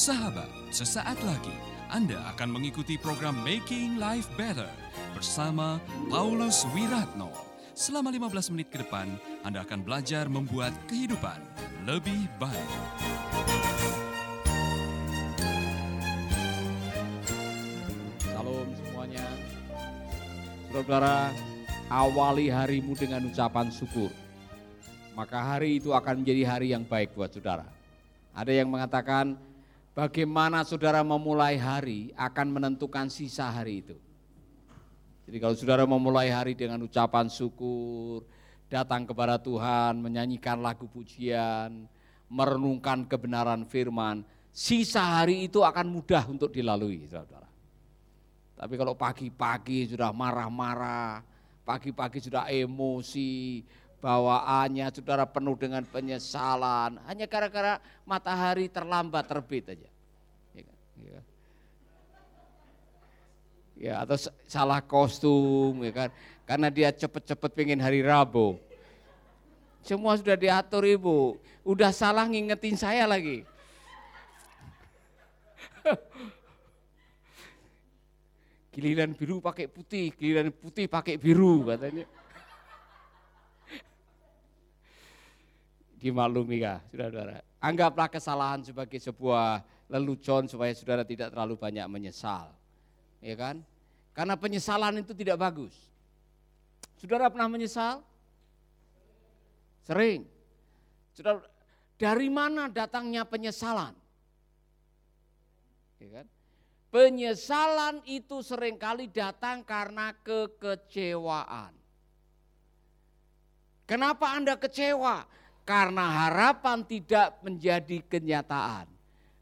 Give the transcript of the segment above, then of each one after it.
Sahabat, sesaat lagi Anda akan mengikuti program Making Life Better bersama Paulus Wiratno. Selama 15 menit ke depan, Anda akan belajar membuat kehidupan lebih baik. Salam semuanya. Saudara, awali harimu dengan ucapan syukur. Maka hari itu akan menjadi hari yang baik buat saudara. Ada yang mengatakan bagaimana saudara memulai hari akan menentukan sisa hari itu. Jadi kalau saudara memulai hari dengan ucapan syukur, datang kepada Tuhan, menyanyikan lagu pujian, merenungkan kebenaran firman, sisa hari itu akan mudah untuk dilalui, saudara. Tapi kalau pagi-pagi sudah marah-marah, pagi-pagi sudah emosi, bawaannya saudara penuh dengan penyesalan, hanya gara-gara matahari terlambat terbit aja. Ya, kan? ya, ya atau salah kostum, ya kan? Karena dia cepet-cepet pengen hari Rabu. Semua sudah diatur ibu, udah salah ngingetin saya lagi. Giliran biru pakai putih, giliran putih pakai biru katanya. Dimaklumi ya, saudara-saudara. Anggaplah kesalahan sebagai sebuah lelucon supaya saudara tidak terlalu banyak menyesal. Ya kan? Karena penyesalan itu tidak bagus. Saudara pernah menyesal? Sering. Saudara, dari mana datangnya penyesalan? Ya kan? Penyesalan itu sering kali datang karena kekecewaan. Kenapa Anda kecewa? Karena harapan tidak menjadi kenyataan.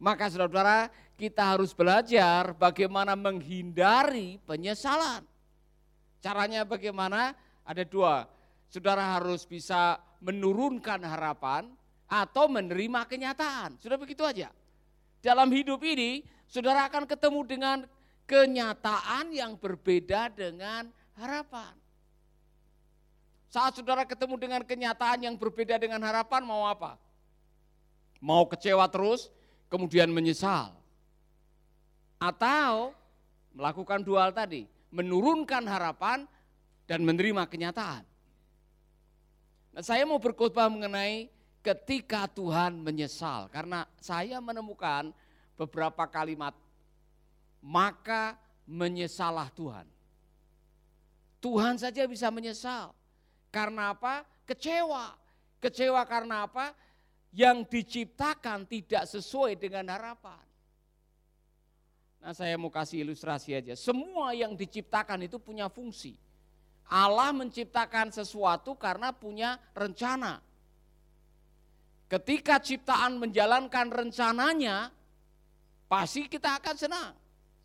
Maka saudara-saudara kita harus belajar bagaimana menghindari penyesalan. Caranya bagaimana? Ada dua. Saudara harus bisa menurunkan harapan atau menerima kenyataan. Sudah begitu aja. Dalam hidup ini saudara akan ketemu dengan kenyataan yang berbeda dengan harapan. Saat saudara ketemu dengan kenyataan yang berbeda dengan harapan, mau apa? Mau kecewa terus, kemudian menyesal. Atau melakukan dua hal tadi, menurunkan harapan dan menerima kenyataan. Nah, saya mau berkhotbah mengenai ketika Tuhan menyesal, karena saya menemukan beberapa kalimat, maka menyesalah Tuhan. Tuhan saja bisa menyesal. Karena apa? Kecewa. Kecewa karena apa? Yang diciptakan tidak sesuai dengan harapan. Nah saya mau kasih ilustrasi aja. Semua yang diciptakan itu punya fungsi. Allah menciptakan sesuatu karena punya rencana. Ketika ciptaan menjalankan rencananya, pasti kita akan senang.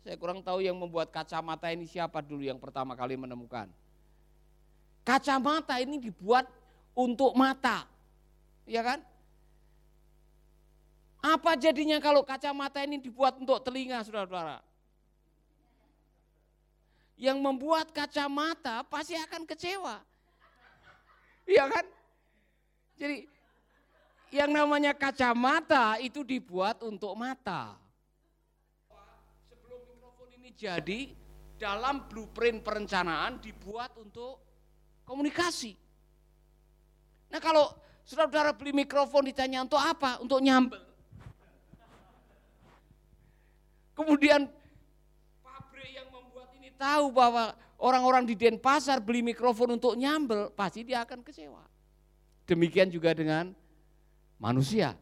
Saya kurang tahu yang membuat kacamata ini siapa dulu yang pertama kali menemukan. Kacamata ini dibuat untuk mata, ya kan? Apa jadinya kalau kacamata ini dibuat untuk telinga, saudara-saudara? Yang membuat kacamata pasti akan kecewa. Iya kan? Jadi yang namanya kacamata itu dibuat untuk mata jadi dalam blueprint perencanaan dibuat untuk komunikasi. Nah kalau saudara-saudara beli mikrofon ditanya untuk apa? Untuk nyambel. Kemudian pabrik yang membuat ini tahu bahwa orang-orang di Denpasar beli mikrofon untuk nyambel, pasti dia akan kecewa. Demikian juga dengan manusia.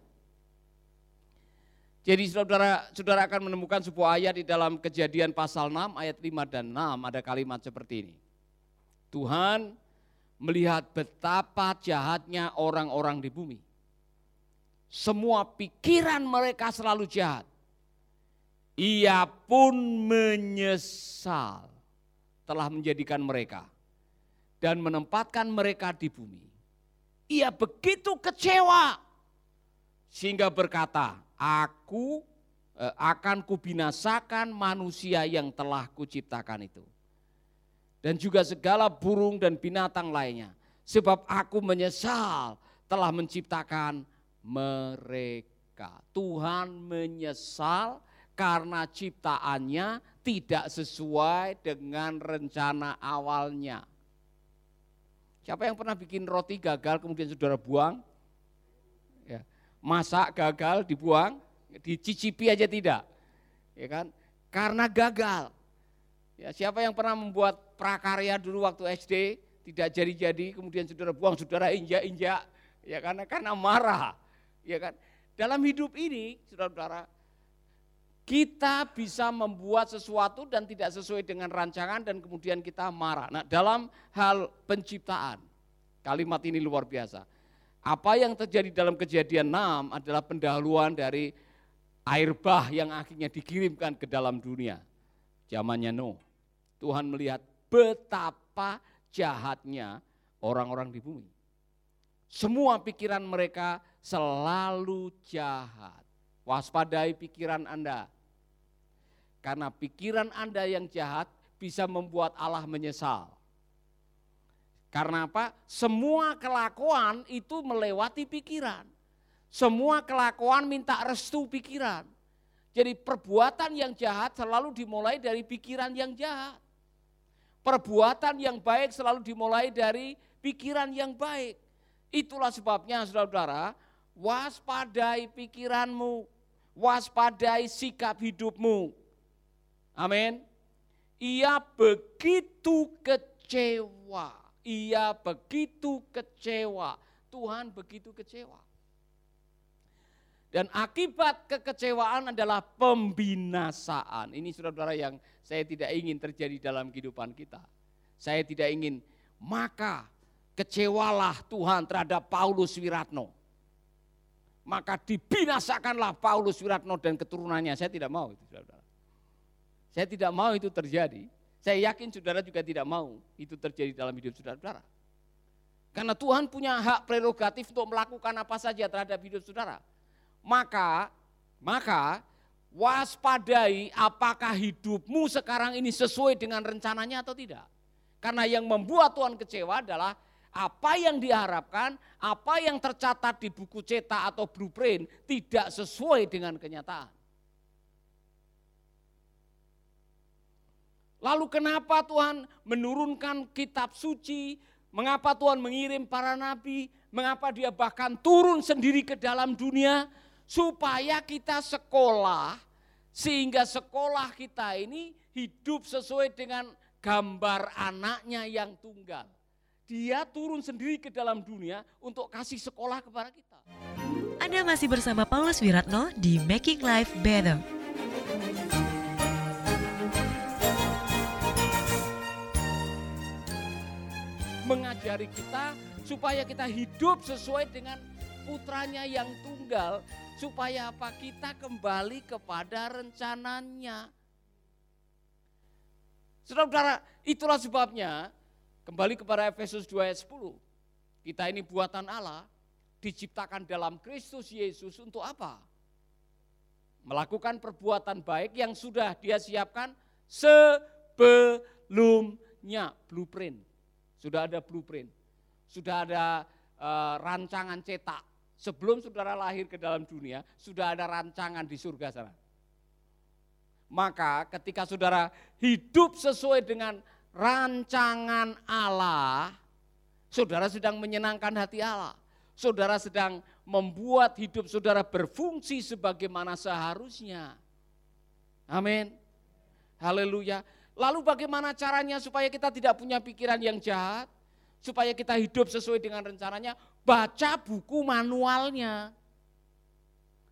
Jadi saudara, saudara akan menemukan sebuah ayat di dalam kejadian pasal 6 ayat 5 dan 6 ada kalimat seperti ini. Tuhan melihat betapa jahatnya orang-orang di bumi. Semua pikiran mereka selalu jahat. Ia pun menyesal telah menjadikan mereka dan menempatkan mereka di bumi. Ia begitu kecewa sehingga berkata, aku eh, akan kubinasakan manusia yang telah kuciptakan itu. Dan juga segala burung dan binatang lainnya. Sebab aku menyesal telah menciptakan mereka. Tuhan menyesal karena ciptaannya tidak sesuai dengan rencana awalnya. Siapa yang pernah bikin roti gagal kemudian saudara buang? Ya. Masak gagal dibuang, dicicipi aja tidak. Ya kan? Karena gagal. Ya, siapa yang pernah membuat prakarya dulu waktu SD tidak jadi-jadi kemudian saudara buang, saudara injak-injak ya karena karena marah. Ya kan? Dalam hidup ini, saudara-saudara, kita bisa membuat sesuatu dan tidak sesuai dengan rancangan dan kemudian kita marah. Nah, dalam hal penciptaan, kalimat ini luar biasa. Apa yang terjadi dalam kejadian 6 adalah pendahuluan dari air bah yang akhirnya dikirimkan ke dalam dunia. Zamannya Nuh. Tuhan melihat betapa jahatnya orang-orang di bumi. Semua pikiran mereka selalu jahat. Waspadai pikiran Anda karena pikiran Anda yang jahat bisa membuat Allah menyesal. Karena apa? Semua kelakuan itu melewati pikiran. Semua kelakuan minta restu pikiran. Jadi perbuatan yang jahat selalu dimulai dari pikiran yang jahat. Perbuatan yang baik selalu dimulai dari pikiran yang baik. Itulah sebabnya saudara-saudara, waspadai pikiranmu, waspadai sikap hidupmu. Amin. Ia begitu kecewa. Ia begitu kecewa. Tuhan begitu kecewa. Dan akibat kekecewaan adalah pembinasaan. Ini saudara-saudara yang saya tidak ingin terjadi dalam kehidupan kita. Saya tidak ingin, maka kecewalah Tuhan terhadap Paulus Wiratno. Maka dibinasakanlah Paulus Wiratno dan keturunannya. Saya tidak mau itu saudara. Saya tidak mau itu terjadi. Saya yakin saudara juga tidak mau itu terjadi dalam hidup saudara-saudara. Karena Tuhan punya hak prerogatif untuk melakukan apa saja terhadap hidup saudara. Maka, maka waspadai apakah hidupmu sekarang ini sesuai dengan rencananya atau tidak. Karena yang membuat Tuhan kecewa adalah apa yang diharapkan, apa yang tercatat di buku cetak atau blueprint tidak sesuai dengan kenyataan. Lalu kenapa Tuhan menurunkan kitab suci? Mengapa Tuhan mengirim para nabi? Mengapa dia bahkan turun sendiri ke dalam dunia? Supaya kita sekolah, sehingga sekolah kita ini hidup sesuai dengan gambar anaknya yang tunggal. Dia turun sendiri ke dalam dunia untuk kasih sekolah kepada kita. Anda masih bersama Paulus Wiratno di Making Life Better. mengajari kita supaya kita hidup sesuai dengan putranya yang tunggal supaya apa kita kembali kepada rencananya. Saudara-saudara, itulah sebabnya kembali kepada Efesus 2 ayat 10. Kita ini buatan Allah, diciptakan dalam Kristus Yesus untuk apa? Melakukan perbuatan baik yang sudah dia siapkan sebelumnya, blueprint. Sudah ada blueprint, sudah ada uh, rancangan cetak. Sebelum saudara lahir ke dalam dunia, sudah ada rancangan di surga sana. Maka ketika saudara hidup sesuai dengan rancangan Allah, saudara sedang menyenangkan hati Allah. Saudara sedang membuat hidup saudara berfungsi sebagaimana seharusnya. Amin. Haleluya. Lalu bagaimana caranya supaya kita tidak punya pikiran yang jahat? Supaya kita hidup sesuai dengan rencananya? Baca buku manualnya.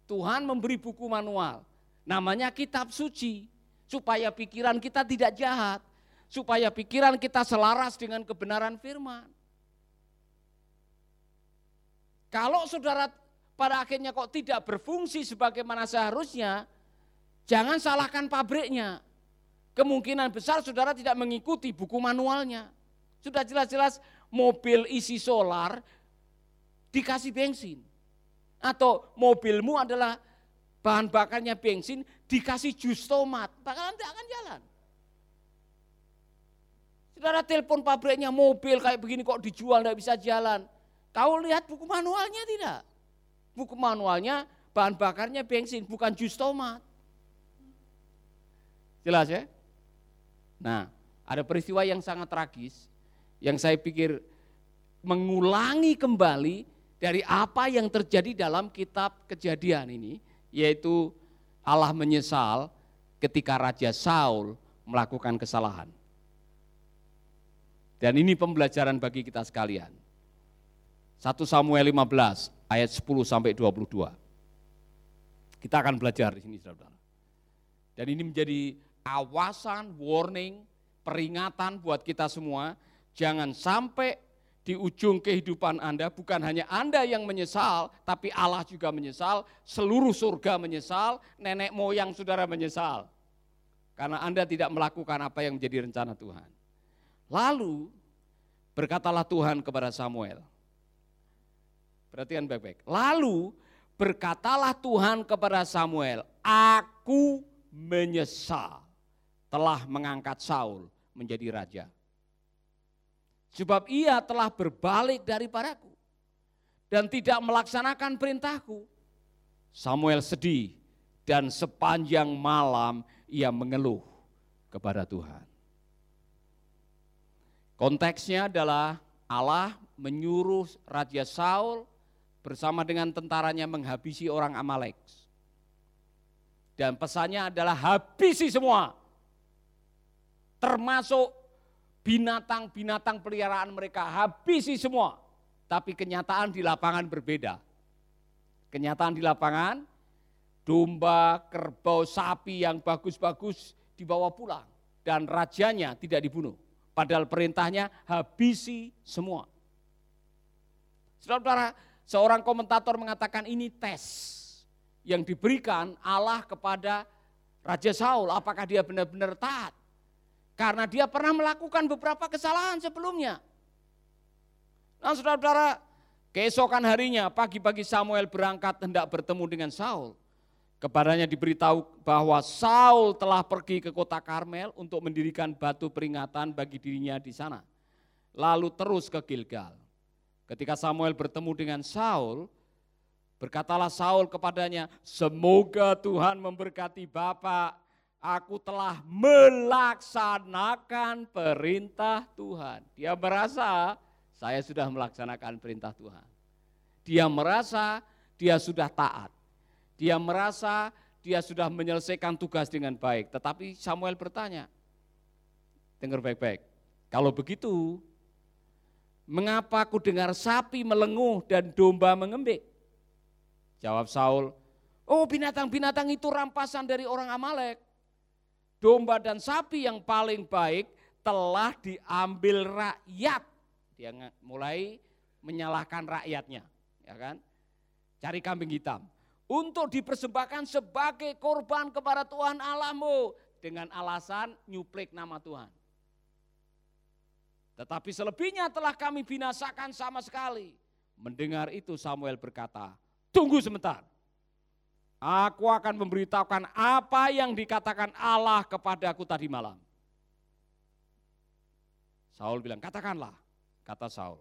Tuhan memberi buku manual. Namanya kitab suci. Supaya pikiran kita tidak jahat. Supaya pikiran kita selaras dengan kebenaran firman. Kalau saudara pada akhirnya kok tidak berfungsi sebagaimana seharusnya, jangan salahkan pabriknya kemungkinan besar saudara tidak mengikuti buku manualnya. Sudah jelas-jelas mobil isi solar dikasih bensin. Atau mobilmu adalah bahan bakarnya bensin dikasih jus tomat. Bakalan tidak akan jalan. Saudara telepon pabriknya mobil kayak begini kok dijual tidak bisa jalan. Kau lihat buku manualnya tidak? Buku manualnya bahan bakarnya bensin, bukan jus tomat. Jelas ya? Nah, ada peristiwa yang sangat tragis yang saya pikir mengulangi kembali dari apa yang terjadi dalam kitab kejadian ini, yaitu Allah menyesal ketika Raja Saul melakukan kesalahan. Dan ini pembelajaran bagi kita sekalian. 1 Samuel 15 ayat 10 sampai 22. Kita akan belajar di sini Saudara. Dan ini menjadi awasan, warning, peringatan buat kita semua, jangan sampai di ujung kehidupan Anda bukan hanya Anda yang menyesal, tapi Allah juga menyesal, seluruh surga menyesal, nenek moyang saudara menyesal. Karena Anda tidak melakukan apa yang menjadi rencana Tuhan. Lalu berkatalah Tuhan kepada Samuel. Perhatikan baik-baik. Lalu berkatalah Tuhan kepada Samuel, aku menyesal telah mengangkat Saul menjadi raja. Sebab ia telah berbalik daripadaku dan tidak melaksanakan perintahku. Samuel sedih dan sepanjang malam ia mengeluh kepada Tuhan. Konteksnya adalah Allah menyuruh Raja Saul bersama dengan tentaranya menghabisi orang Amalek. Dan pesannya adalah habisi semua. Termasuk binatang-binatang peliharaan mereka, habisi semua. Tapi kenyataan di lapangan berbeda. Kenyataan di lapangan, domba, kerbau, sapi yang bagus-bagus dibawa pulang. Dan rajanya tidak dibunuh. Padahal perintahnya habisi semua. Saudara-saudara, seorang komentator mengatakan ini tes yang diberikan Allah kepada Raja Saul. Apakah dia benar-benar taat? Karena dia pernah melakukan beberapa kesalahan sebelumnya. Nah saudara-saudara, keesokan harinya pagi-pagi Samuel berangkat hendak bertemu dengan Saul. Kepadanya diberitahu bahwa Saul telah pergi ke kota Karmel untuk mendirikan batu peringatan bagi dirinya di sana. Lalu terus ke Gilgal. Ketika Samuel bertemu dengan Saul, berkatalah Saul kepadanya, semoga Tuhan memberkati Bapak, aku telah melaksanakan perintah Tuhan. Dia merasa saya sudah melaksanakan perintah Tuhan. Dia merasa dia sudah taat. Dia merasa dia sudah menyelesaikan tugas dengan baik. Tetapi Samuel bertanya, dengar baik-baik, kalau begitu mengapa aku dengar sapi melenguh dan domba mengembik? Jawab Saul, oh binatang-binatang itu rampasan dari orang Amalek. Domba dan sapi yang paling baik telah diambil rakyat. Dia mulai menyalahkan rakyatnya, ya kan? Cari kambing hitam untuk dipersembahkan sebagai korban kepada Tuhan Allahmu dengan alasan nyuplik nama Tuhan. Tetapi selebihnya telah kami binasakan sama sekali. Mendengar itu Samuel berkata, tunggu sebentar. Aku akan memberitahukan apa yang dikatakan Allah kepadaku tadi malam. Saul bilang, katakanlah, kata Saul.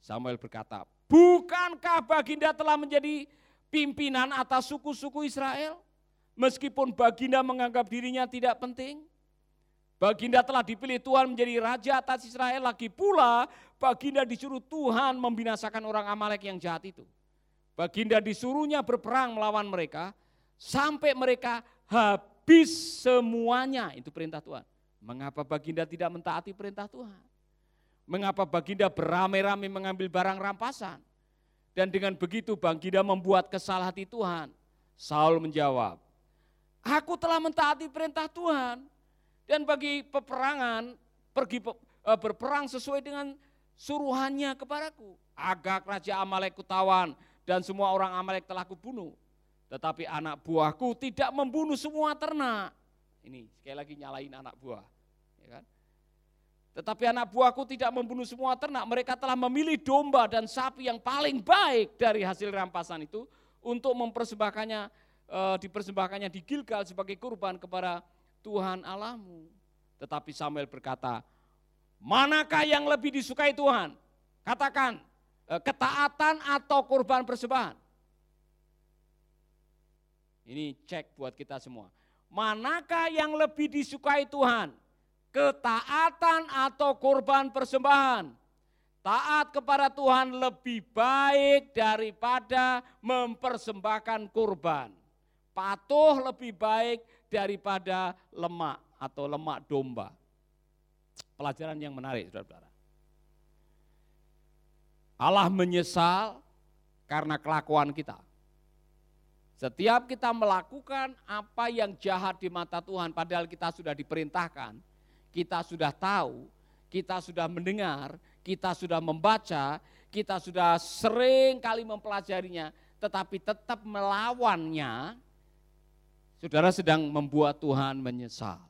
Samuel berkata, bukankah baginda telah menjadi pimpinan atas suku-suku Israel. Meskipun Baginda menganggap dirinya tidak penting. Baginda telah dipilih Tuhan menjadi raja atas Israel. Lagi pula Baginda disuruh Tuhan membinasakan orang Amalek yang jahat itu. Baginda disuruhnya berperang melawan mereka sampai mereka habis semuanya. Itu perintah Tuhan. Mengapa Baginda tidak mentaati perintah Tuhan? Mengapa Baginda beramai-ramai mengambil barang rampasan? Dan dengan begitu Baginda membuat kesal hati Tuhan. Saul menjawab, aku telah mentaati perintah Tuhan. Dan bagi peperangan, pergi eh, berperang sesuai dengan suruhannya kepadaku. Agak Raja Amalek kutawan dan semua orang Amalek telah kubunuh. Tetapi anak buahku tidak membunuh semua ternak. Ini sekali lagi nyalain anak buah. Ya kan? Tetapi anak buahku tidak membunuh semua ternak, mereka telah memilih domba dan sapi yang paling baik dari hasil rampasan itu untuk mempersembahkannya, e, dipersembahkannya di Gilgal sebagai kurban kepada Tuhan Allahmu. Tetapi Samuel berkata, manakah yang lebih disukai Tuhan? Katakan, ketaatan atau kurban persembahan? Ini cek buat kita semua. Manakah yang lebih disukai Tuhan? Ketaatan atau korban persembahan? Taat kepada Tuhan lebih baik daripada mempersembahkan kurban. Patuh lebih baik daripada lemak atau lemak domba. Pelajaran yang menarik, saudara-saudara. Allah menyesal karena kelakuan kita. Setiap kita melakukan apa yang jahat di mata Tuhan, padahal kita sudah diperintahkan, kita sudah tahu, kita sudah mendengar, kita sudah membaca, kita sudah sering kali mempelajarinya, tetapi tetap melawannya, saudara sedang membuat Tuhan menyesal.